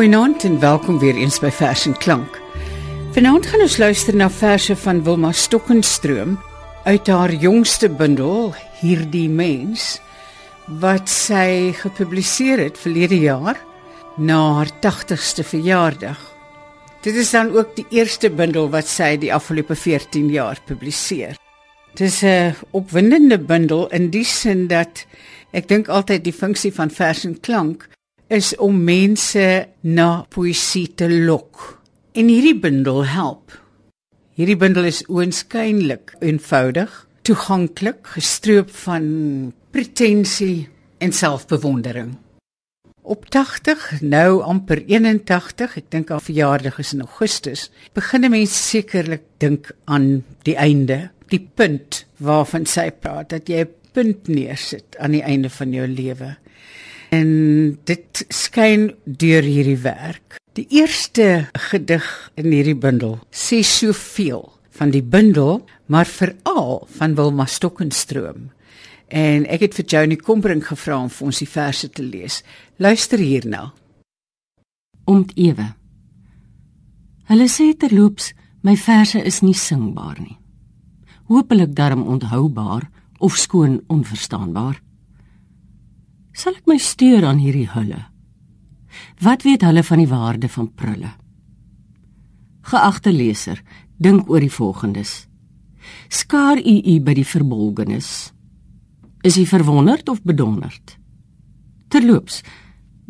Goeienaand en welkom weer eens by Vers en Klank. Vanaand gaan ons luister na verse van Wilma Stokkenstroom uit haar jongste bundel Hierdie mens wat sy gepubliseer het verlede jaar na haar 80ste verjaardag. Dit is dan ook die eerste bundel wat sy die afgelope 14 jaar publiseer. Dit is 'n opwindende bundel in die sin dat ek dink altyd die funksie van vers en klank is om mense na poësie te lok. En hierdie bundel help. Hierdie bundel is oënskynlik eenvoudig, toeganklik, gestroop van pretensie en selfbewondering. Op 80, nou amper 81, ek dink haar verjaardag is in Augustus, begin 'n mens sekerlik dink aan die einde, die punt waarvan sy praat dat jy 'n punt neersit aan die einde van jou lewe. En dit skyn deur hierdie werk. Die eerste gedig in hierdie bundel sê soveel van die bundel, maar veral van Wilma Stokkenstroom. En ek het vir Joni Kombrink gevra om vir ons die verse te lees. Luister hierna. Omt ewe. Hulle sê terloops my verse is nie singbaar nie. Hoopelik darm onthoubaar of skoon onverstaanbaar sal ek my steur aan hierdie hulle. Wat weet hulle van die waarde van prulle? Geagte leser, dink oor die volgendes. Skaar u u by die verbolgenis. Is u verwonderd of bedonderd? Terloops,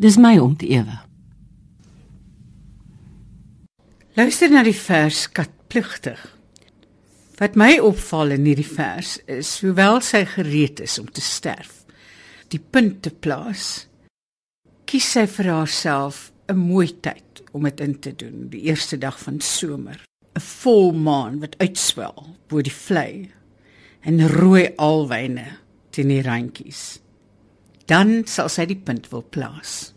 dis my om te ewe. Luister na die vers katpligtig. Wat my opval in hierdie vers is hoewel sy gereed is om te sterf, die punt te plaas, kies sy vir haarself 'n mooi tyd om dit in te doen, die eerste dag van somer, 'n volmaan wat uitswel bo die vlei en rooi alwyne teen die randjies. Dan sal sy die punt wil plaas.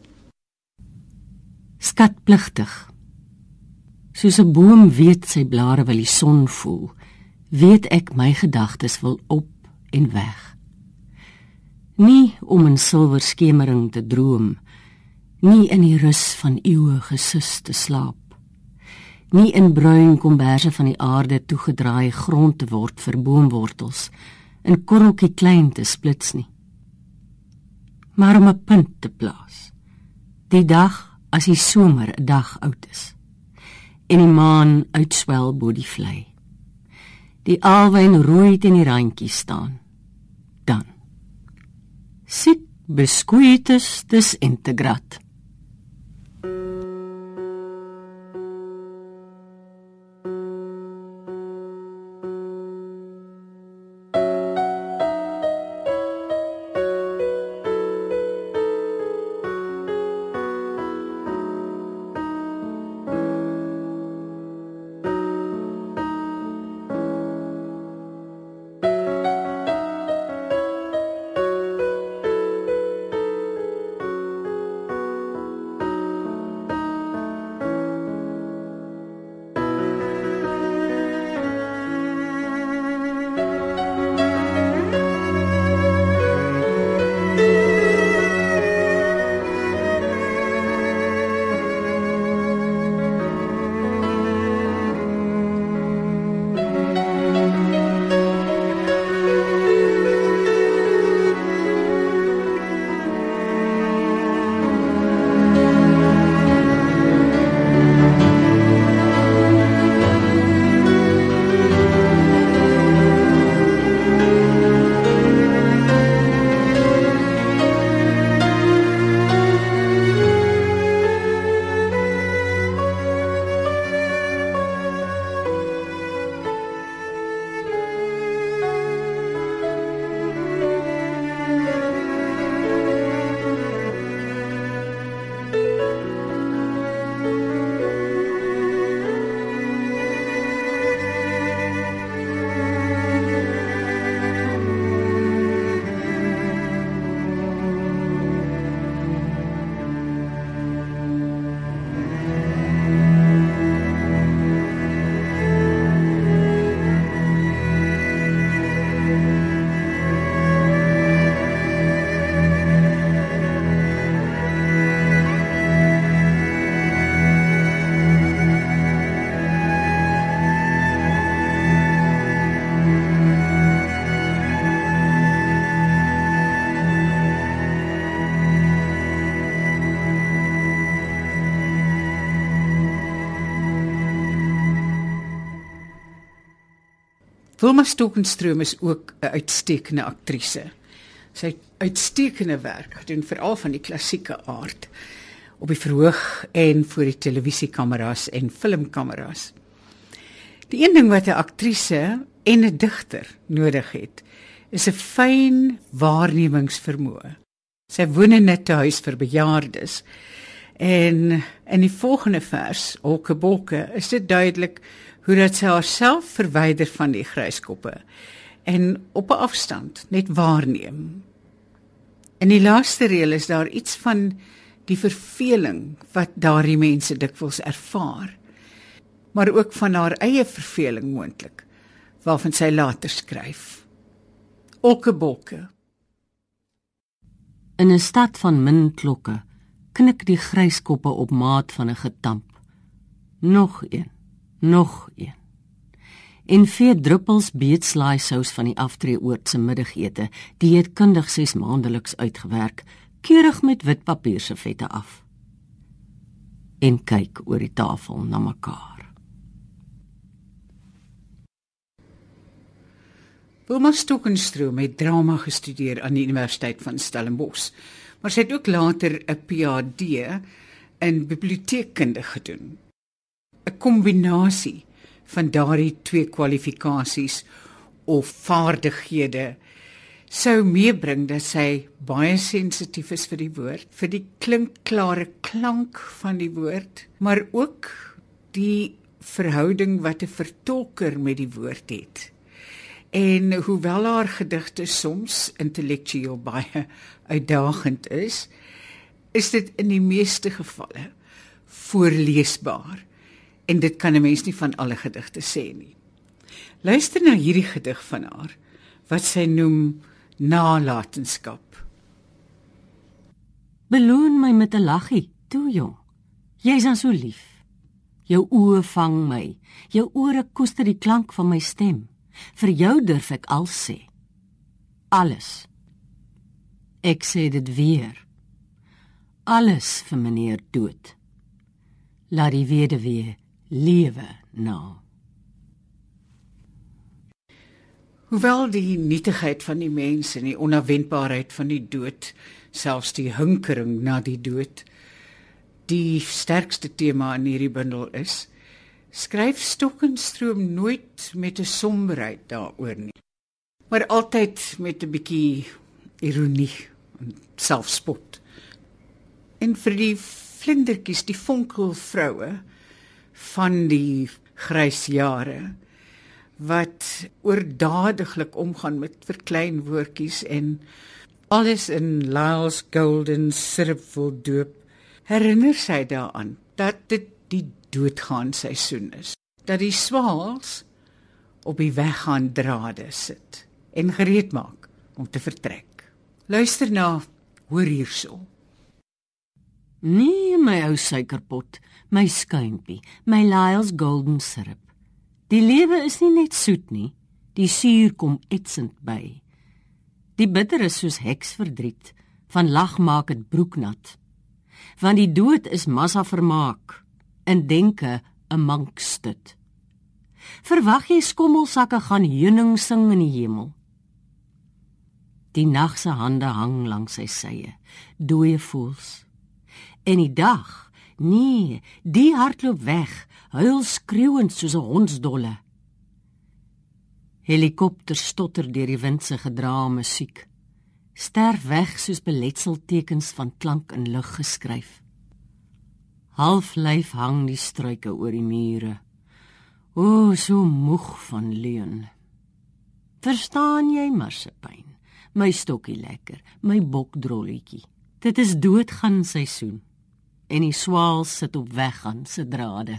Skatpligtig. Soos 'n boom weet sy blare wil die son voel, weet ek my gedagtes wil op en weg nie om in silwer skemering te droom nie in die rus van eeue gesus te slaap nie in bruin komberse van die aarde toegedraai grond te word vir boomwortels in korreltjie klein te splits nie maar om 'n punt te plaas. Die dag as die somer 'n dag oud is en die maan uitswel bo die vlei. Die alwyn rooi teen die randjie staan Sit beskuites des integrat. Wilma Stokenstroom is ook 'n uitstekende aktrise. Sy het uitstekende werk gedoen veral van die klassieke aard op die verhoog en voor die televisiekameras en filmkameras. Die een ding wat 'n aktrise en 'n digter nodig het, is 'n fyn waarnemingsvermoë. Sy woon in 'n huis vir bejaardes. En in die volgende vers, Olkebolke, is dit duidelik hoe dat sy haarself verwyder van die gryskoppe en op 'n afstand net waarneem. In die laaste reël is daar iets van die verveling wat daardie mense dikwels ervaar, maar ook van haar eie verveling moontlik waarvan sy later skryf. Olkebolke In 'n stad van min klokke knik die gryskoppe op maat van 'n getamp. Nog een, nog een. En vier druppels beetslaai sous van die aftreeoort se middagete, die het kundig 6 maandeliks uitgewerk, keurig met wit papier se vette af. En kyk oor die tafel na mekaar. Wilma Stokenstroom het drama gestudeer aan die Universiteit van Stellenbosch, maar sy het ook later 'n PhD in biblioteekkunde gedoen. 'n Kombinasie van daardie twee kwalifikasies of vaardighede sou meebring dat sy baie sensitief is vir die woord, vir die klinkklare klank van die woord, maar ook die verhouding wat 'n vertolker met die woord het. En hoewel haar gedigte soms intellektueel baie uitdagend is, is dit in die meeste gevalle voorleesbaar. En dit kan 'n mens nie van alle gedigte sê nie. Luister na hierdie gedig van haar wat sy noem Nalatenskap. Beloon my met 'n laggie, toe jong. Jy's dan so lief. Jou oë vang my. Jou ore koester die klank van my stem. Vir jou durf ek al sê. Alles. Ek sê dit weer. Alles vir meneer dood. Laat die weduwee lewe nou. Hoewel die nietigheid van die mens en die onverwendbaarheid van die dood, selfs die hinkering na die dood, die sterkste tema in hierdie bundel is, skryf Stokkenstroom nooit met 'n somberheid daaroor nie, maar altyd met 'n bietjie ironie en selfspot. En vir die vlindertjies, die fonkelvroue van die grys jare wat oordadiglik omgaan met verklein woordjies en alles in Lyle's golden syrup vol doop herinner sy daaraan dat dit die doodgaan seisoen is. Dat die swaals op die weggaan drade sit en gereed maak om te vertrek. Luister na, hoor hierso. Nee, my ou suikerpot, my skuimpie, my Lyle's golden syrup. Die lewe is nie net soet nie, die suur kom etsend by. Die bitter is soos heksverdriet, van lag maak dit broeknat. Want die dood is massa vermaak in denke 'n mank stut. Verwag jy skommelsakke gaan heuning sing in die hemel? Die nag se hande hang langs sy sye, dooie voels. En die dag, nee, die hardloop weg, huil skreeuend soos 'n hondsdolle. Helikopter stotter deur die wind se gedrae musiek. Sterf weg soos beletseltekens van klank in lug geskryf. Halflyf hang die struike oor die mure. O, so moeg van leuen. Verstaan jy, Marsepyn? My stokkie lekker, my bokdrolletjie. Dit is doodgaan seisoen en die swaal sit op weggaan se drade.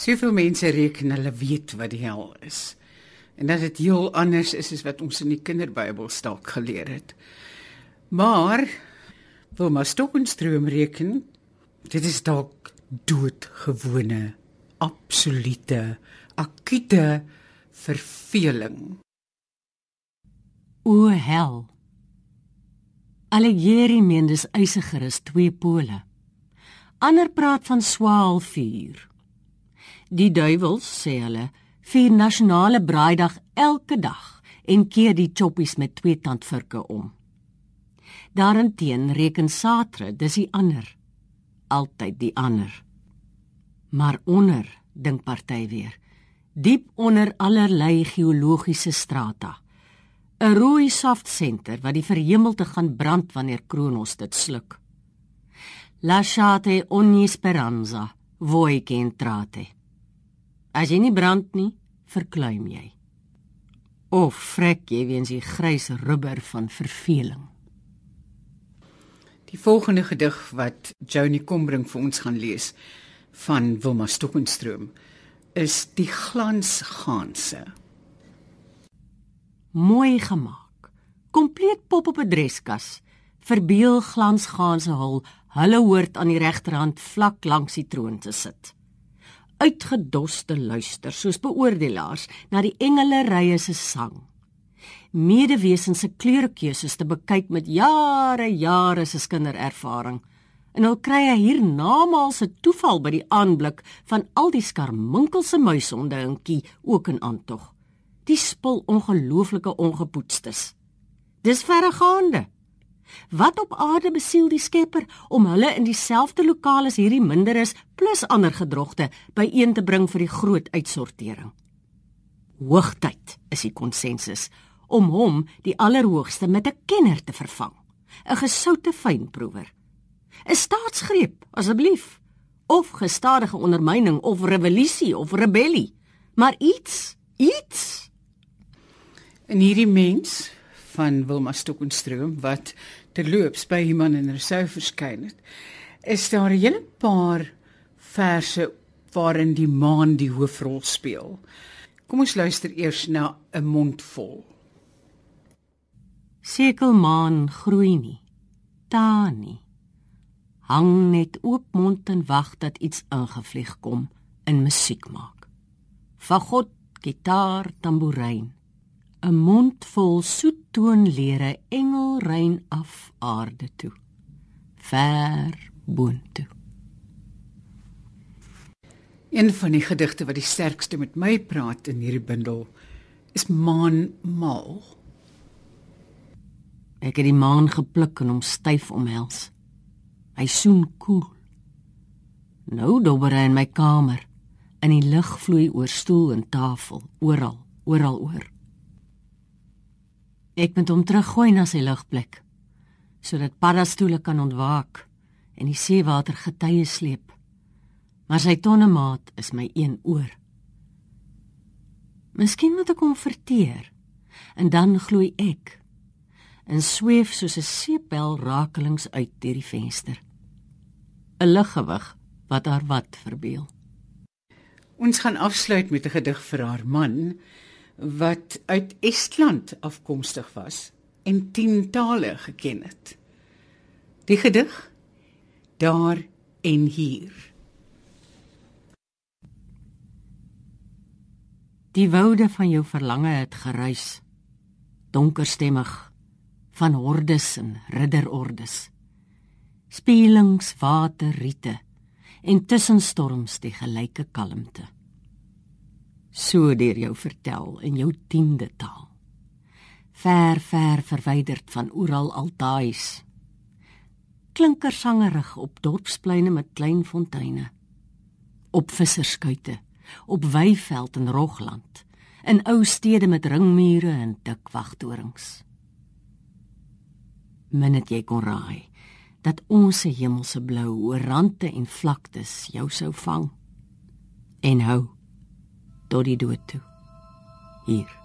Soveel mense reken hulle weet wat die hel is. En dat dit heel anders is as wat ons in die kinderbybel dalk geleer het. Maar wil maar Stokenstroom reken, dit is dalk doodgewone, absolute, akute verveling. O hel. Allegeri meen dis eisiger as twee pole. Ander praat van swaalvuur. Die duiwels sê hulle vier nasionale braaidag elke dag en keer die choppies met twee tandvurke om. Daarenteen reken Satre, dis die ander, altyd die ander. Maar onder, dink party weer, diep onder allerlei geologiese strata. 'n Rooi soft center wat die verhemelte gaan brand wanneer Kronos dit sluk. Lasciate ogni speranza, voi che entrate. As jy nie brand nie, verkleim jy. Of vrek jy weens die grys rubber van verveling. Die volgende gedig wat Joni Kombring vir ons gaan lees van Wilma Stokenstroom is Die glansganse. Mooi gemaak. Kompleet pop op 'n dreskas. Verbeel glansganse hul, hulle hoort aan die regterhand vlak langs die troon te sit. Uitgedoste luister soos beoordelaars na die engele rye se sang. Medewesens se kleurekeuses te bekyk met jare jare se kinderervaring en hulle kry 'n toeval by die aanblik van al die skarminkelse muisonde en kie ook in aantog. Die spul ongelooflike ongepoetstes. Dis verregaande. Wat op aarde besiel die Skepper om hulle in dieselfde lokaal as hierdie minderes plus ander gedrogte byeen te bring vir die groot uitsortering? Hoogtyd is die konsensus om hom die allerhoogste met 'n kenner te vervang, 'n gesoute fynproewer. 'n staatsgreep asseblief of gestadige ondermyning of revolusie of rebellie maar iets iets en hierdie mens van Wilma Stokenstroom wat terloops by iemand in Rousseau verskyn het is daar 'n hele paar verse waarin die maan die hoofrol speel kom ons luister eers na 'n mondvol sekelmaan groei nie taan nie hang net oop mond en wag dat iets ingevlieg kom in musiek maak. Fagot, gitaar, tamboerijn. 'n Mond vol soet toonlere engel rein af aarde toe. Ver boontoe. Een van die gedigte wat die sterkste met my praat in hierdie bundel is Maan Mal. Ek het die maan gepluk en hom styf omhels. Hy soen koel. Nou dobber hy in my kamer. In die lig vloei oor stoel en tafel, oral, oral oor. Ek moet hom teruggooi na sy ligplek sodat paddastoele kan ontwaak en die seewater getye sleep. Maar sy tonnemaat is my een oor. Miskien moet ek hom verteer en dan gloei ek en sweef soos 'n seepbel rakelings uit deur die venster. 'n liggewig wat haar wat verbeel. Ons gaan afsluit met 'n gedig vir haar man wat uit Estland afkomstig was en 10 tale geken het. Die gedig daar en hier. Die woude van jou verlange het geruis, donkerstemmig van hordes en ridderordes spelings water riete en tussenstorms die gelyke kalmte so deur jou vertel in jou 10de taal. Ver ver verwyderd van oral altaais klinkersangerig op dorpspleine met klein fonteine op visserskuite op weiveld en rogland. In ou stede met ringmure en dik wagtorings minnet jy kon raai dat ons se hemelse blou oor rande en vlaktes jou sou vang. En hou tot die dood toe. Hier